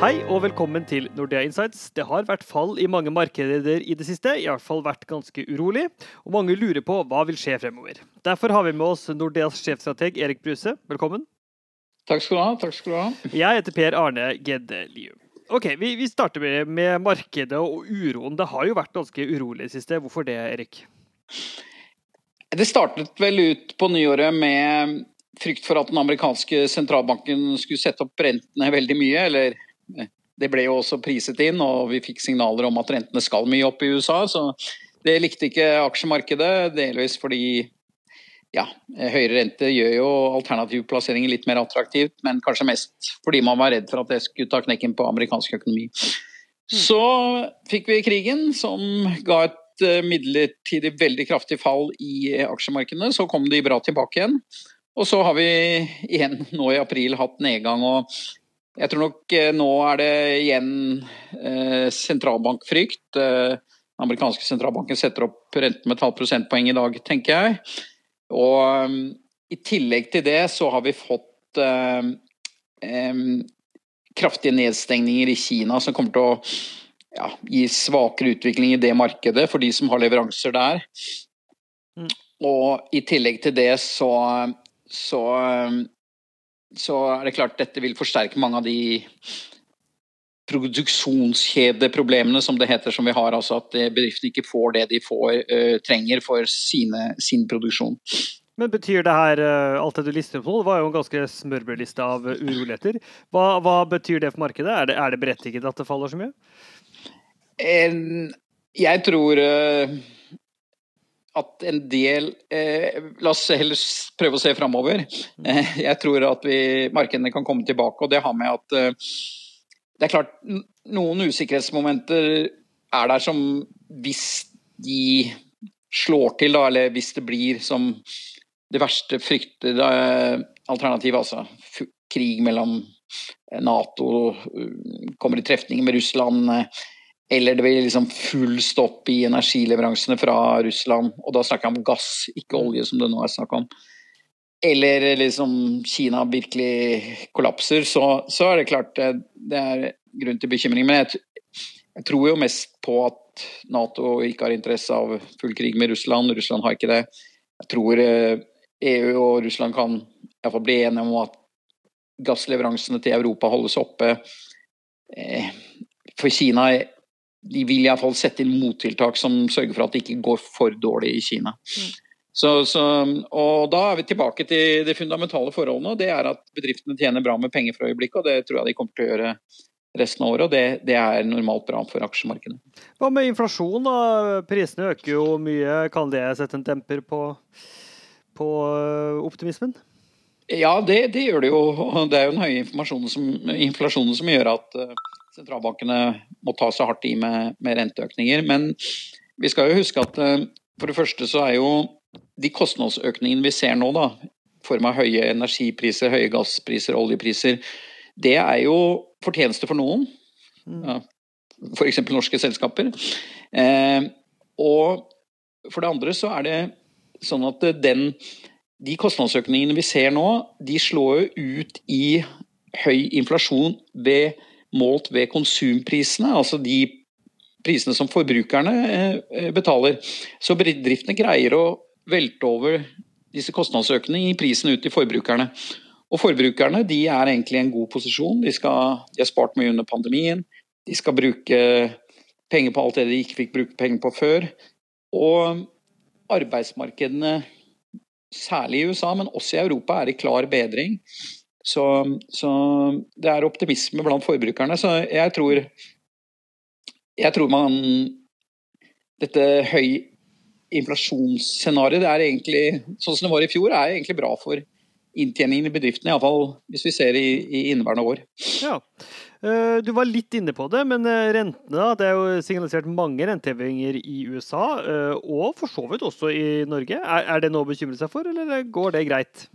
Hei og velkommen til Nordea Insights. Det har vært fall i mange markeder i det siste, i hvert fall vært ganske urolig. Og mange lurer på hva vil skje fremover. Derfor har vi med oss Nordeas sjefstrateg Erik Bruse. Velkommen. Takk skal du ha. takk skal du ha. Jeg heter Per Arne Gedde Lium. Ok, vi, vi starter med, med markedet og uroen. Det har jo vært ganske urolig i det siste. Hvorfor det, Erik? Det startet vel ut på nyåret med frykt for at den amerikanske sentralbanken skulle sette opp rentene veldig mye. Eller det ble jo også priset inn, og vi fikk signaler om at rentene skal mye opp i USA. Så det likte ikke aksjemarkedet, delvis fordi ja, høyere rente gjør jo alternative plasseringer litt mer attraktivt, men kanskje mest fordi man var redd for at det skulle ta knekken på amerikansk økonomi. Så fikk vi krigen, som ga et midlertidig veldig kraftig fall i aksjemarkedene. Så kom de bra tilbake igjen. Og så har vi igjen nå i april hatt nedgang. og Jeg tror nok nå er det igjen eh, sentralbankfrykt. Eh, den amerikanske sentralbanken setter opp renten med et halvt prosentpoeng i dag, tenker jeg. Og um, i tillegg til det så har vi fått um, kraftige nedstengninger i Kina som kommer til å ja, gi svakere utvikling i det markedet for de som har leveranser der. Mm. Og i tillegg til det så, så, så er det klart dette vil forsterke mange av de produksjonskjedeproblemene som det heter som vi har. Altså at bedriftene ikke får det de får, uh, trenger for sine, sin produksjon. Men betyr det her, alt det du lister på, det var jo en ganske smørbrødliste av uroligheter. Hva, hva, betyr det for markedet? Er det, er det berettiget at det faller så mye? Jeg tror uh, at en del eh, La oss heller prøve å se framover. Eh, jeg tror at vi, markedene kan komme tilbake, og det har med at eh, det er klart, noen usikkerhetsmomenter er der som hvis de slår til, da, eller hvis det blir som det verste frykter alternativet, altså krig mellom Nato kommer i trefning med Russland, eller det blir liksom full stopp i energileveransene fra Russland, og da snakker jeg om gass, ikke olje, som det nå er snakk om eller liksom Kina virkelig kollapser, så, så, er det klart det, det er grunn til bekymring. Men jeg, jeg, tror jo mest på at Nato ikke har interesse av full krig med Russland. Russland har ikke det. Jeg tror EU eh, e og Russland kan iallfall bli enige om at gassleveransene til Europa holdes oppe. Eh, for Kina de vil iallfall sette inn mottiltak som sørger for at det ikke går for dårlig i Kina. Mm. Så, så, og da er vi tilbake til de fundamentale forholdene. og Det er at bedriftene tjener bra med penger for øyeblikket, og det tror jeg de kommer til å gjøre resten av året. og Det, det er normalt bra for aksjemarkedet. Hva med inflasjon? da? Prisene øker jo mye. Kan det sette en demper på, på øh, optimismen? Ja, det, det, gjør det jo. Det er jo den høye inflasjonen som, inflasjonen som gjør at øh, sentralbankene må ta seg hardt i med, med renteøkninger. Men vi skal jo huske at øh, for det første så er jo de kostnadsøkningene vi ser nå, da, i form av høye energipriser, høye gasspriser, oljepriser, det er jo fortjeneste for noen. Mm. Ja, F.eks. norske selskaper. Eh, og for det andre så er det sånn at den, de kostnadsøkningene vi ser nå, de slår jo ut i høy inflasjon ved, målt ved konsumprisene. Altså de prisene som forbrukerne eh, betaler. Så bedriftene greier å velte over disse kostnadsøkningene i prisen ut til forbrukerne. Og forbrukerne de er egentlig i en god posisjon. De, skal, de har spart mye under pandemien. De skal bruke penger på alt det de ikke fikk bruke penger på før. Og arbeidsmarkedene, særlig i USA, men også i Europa, er i klar bedring. Så, så det er optimisme blant forbrukerne. Så jeg tror, jeg tror man Dette høy inflasjonsscenarioet er egentlig, sånn som det var i fjor, er egentlig bra for inntjeningen i bedriftene. Iallfall hvis vi ser i, i inneværende år. Ja. Eh, du var litt inne på det, men eh, rentene da, Det er jo signalisert mange rentehevinger i USA, eh, og for så vidt også i Norge. Er det noe å bekymre seg for, eller går det greit?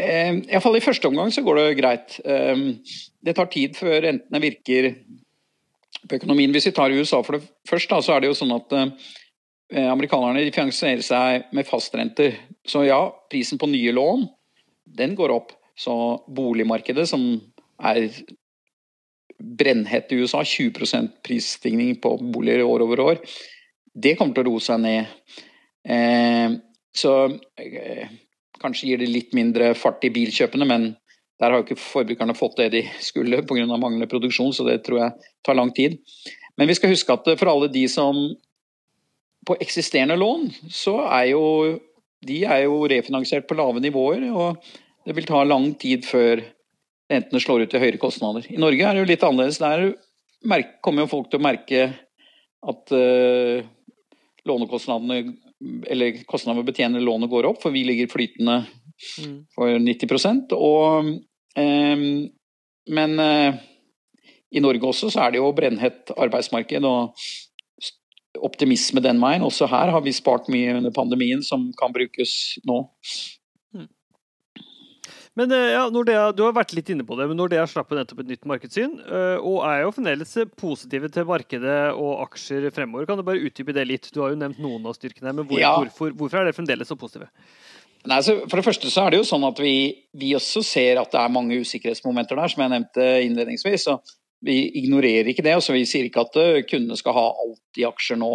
Iallfall i første omgang så går det greit. Det tar tid før rentene virker på økonomien. Hvis vi tar USA for det først, da, så er det jo sånn at Eh, amerikanerne finansierer seg med fastrenter. Så ja, prisen på nye lån, den går opp. Så boligmarkedet, som er brennhett i USA, 20% prisstigning på boliger år over år. Det kommer til å roe seg ned. Eh, så eh, kanskje gir det litt mindre fart i bilkjøpene, men der har jo ikke forbrukerne fått det de skulle pga. manglende produksjon, så det tror jeg tar lang tid. Men vi skal huske at for alle de som på eksisterende lån, så er jo de er jo refinansiert på lave nivåer. og det vil ta lang tid før rentene slår ut i høyere kostnader. I Norge er det jo litt annerledes. Der kommer jo folk til å merke at uh, lånekostnadene eller kostnaden ved å betjene lånet går opp, for vi ligger flytende for 90 og, um, Men uh, i Norge også så er det jo brennhett arbeidsmarked og optimisme den veien. Også her har vi spart mye under pandemien som kan brukes nå. Men eh, ja, Nordea, Du har vært litt inne på det, men Nordea slapp nettopp et nytt markedssyn. Eh, og er jo fremdeles positive til markedet og aksjer fremover. Kan du bare utdype det litt? Du har jo nevnt noen av styrkene. Men hvor, ja. hvorfor, hvorfor, er dere fremdeles så positive? Nei, for det første så er det jo sånn at vi, vi, også ser at det er mange usikkerhetsmomenter der, som jeg nevnte innledningsvis. så Vi ignorerer ikke det. og så Vi sier ikke at eh, kundene skal ha alt i aksjer nå.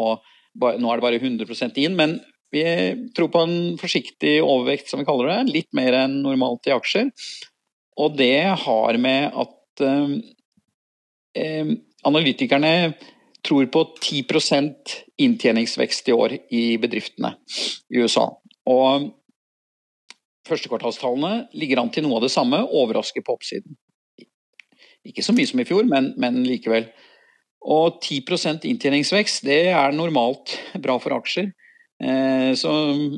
Nå er det bare 100% inn. Men vi tror på en forsiktig overvekt, som vi kaller det, litt mer enn normalt i aksjer. Og det har med at eh, eh analytikerne tror på 10% inntjeningsvekst i år i bedriftene i USA. Og førstekvartalstallene ligger an til noe av det samme, overrasker på oppsiden. Ikke så mye som i fjor, men, men likevel. Og 10% inntjeningsvekst det er normalt bra for aksjer. Eh, så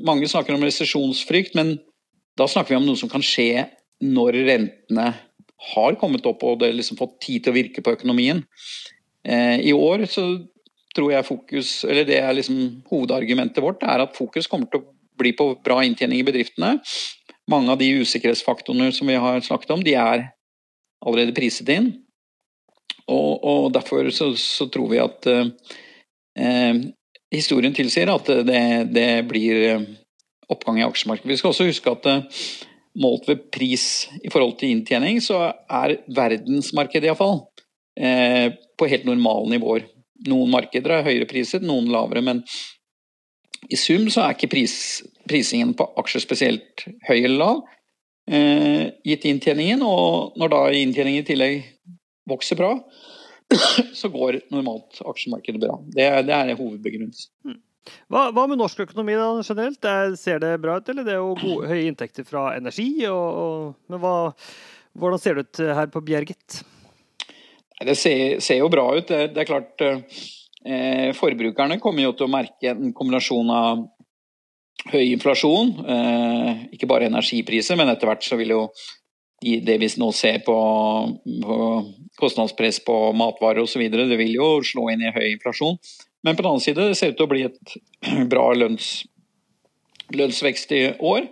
mange snakker om resesjonsfrykt, men da snakker vi om noe som kan skje når rentene har kommet opp og det liksom fått tid til å virke på økonomien. Eh, I år så tror jeg fokus, eller det er liksom hovedargumentet vårt, er at fokus kommer til å bli på bra inntjening i bedriftene. Mange av de usikkerhetsfaktorene som vi har snakket om, de er allerede priset inn. Og, og derfor så, så, tror vi at eh, historien tilsier at det, det, blir eh, oppgang i aksjemarkedet. Vi skal også huske at eh, målt ved pris i forhold til inntjening, så er verdensmarkedet iallfall eh, på helt normale nivåer. Noen markeder er høyere priset, noen lavere, men i sum så er ikke pris, prisingen på aksjer spesielt høy eller lav, eh, gitt inntjeningen. Og når da inntjeningen i tillegg vokser bra, så går normalt aksjemarkedet bra. Det, det er hovedbegrunnelsen. Hmm. Hva, hva, med norsk økonomi da, generelt? Det, ser det bra ut, eller det er jo gode, høye inntekter fra energi? Og, og, men hva, hvordan ser det ut her på Bjerget? Det ser, ser jo bra ut. Det, det er klart eh, Forbrukerne kommer jo til å merke en kombinasjon av høy inflasjon, eh, ikke bare energipriser, men etter hvert så vil jo det vi nå ser på, på kostnadspress på matvarer osv., det vil jo slå inn i høy inflasjon. Men på den annen side det ser ut til å bli et bra lønns, lønnsvekst i år.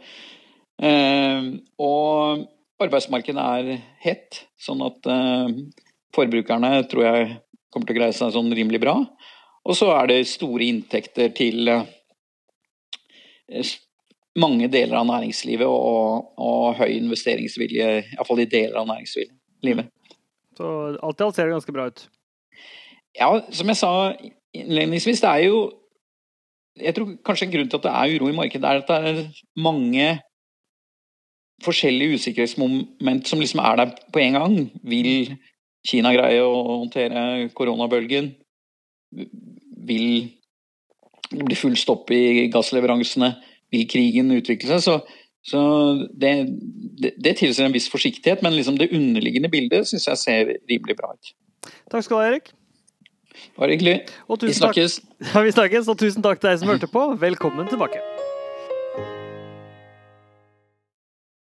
Eh, og arbeidsmarkedet er hett, sånn at eh, forbrukerne tror jeg kommer til å greie seg sånn rimelig bra. Og så er det store inntekter til eh, mange deler av næringslivet og, og høy investeringsvilje, iallfall i deler av næringslivet. Så alt i alt ser det ganske bra ut? Ja, som jeg sa innledningsvis, det er jo Jeg tror kanskje en grunn til at det er uro i markedet, er at det er mange forskjellige usikkerhetsmoment som liksom er der på en gang. Vil Kina greie å håndtere koronabølgen? Vil det bli full stopp i gassleveransene? Vil krigen utvikle seg. Så, så det, det, det, tilsier en viss forsiktighet, men liksom det underliggende bildet syns jeg ser rimelig bra ut. Takk skal du ha, Erik. Bare hyggelig. Vi snakkes. Ja, vi snakkes, og tusen takk til deg som hørte på. Velkommen tilbake.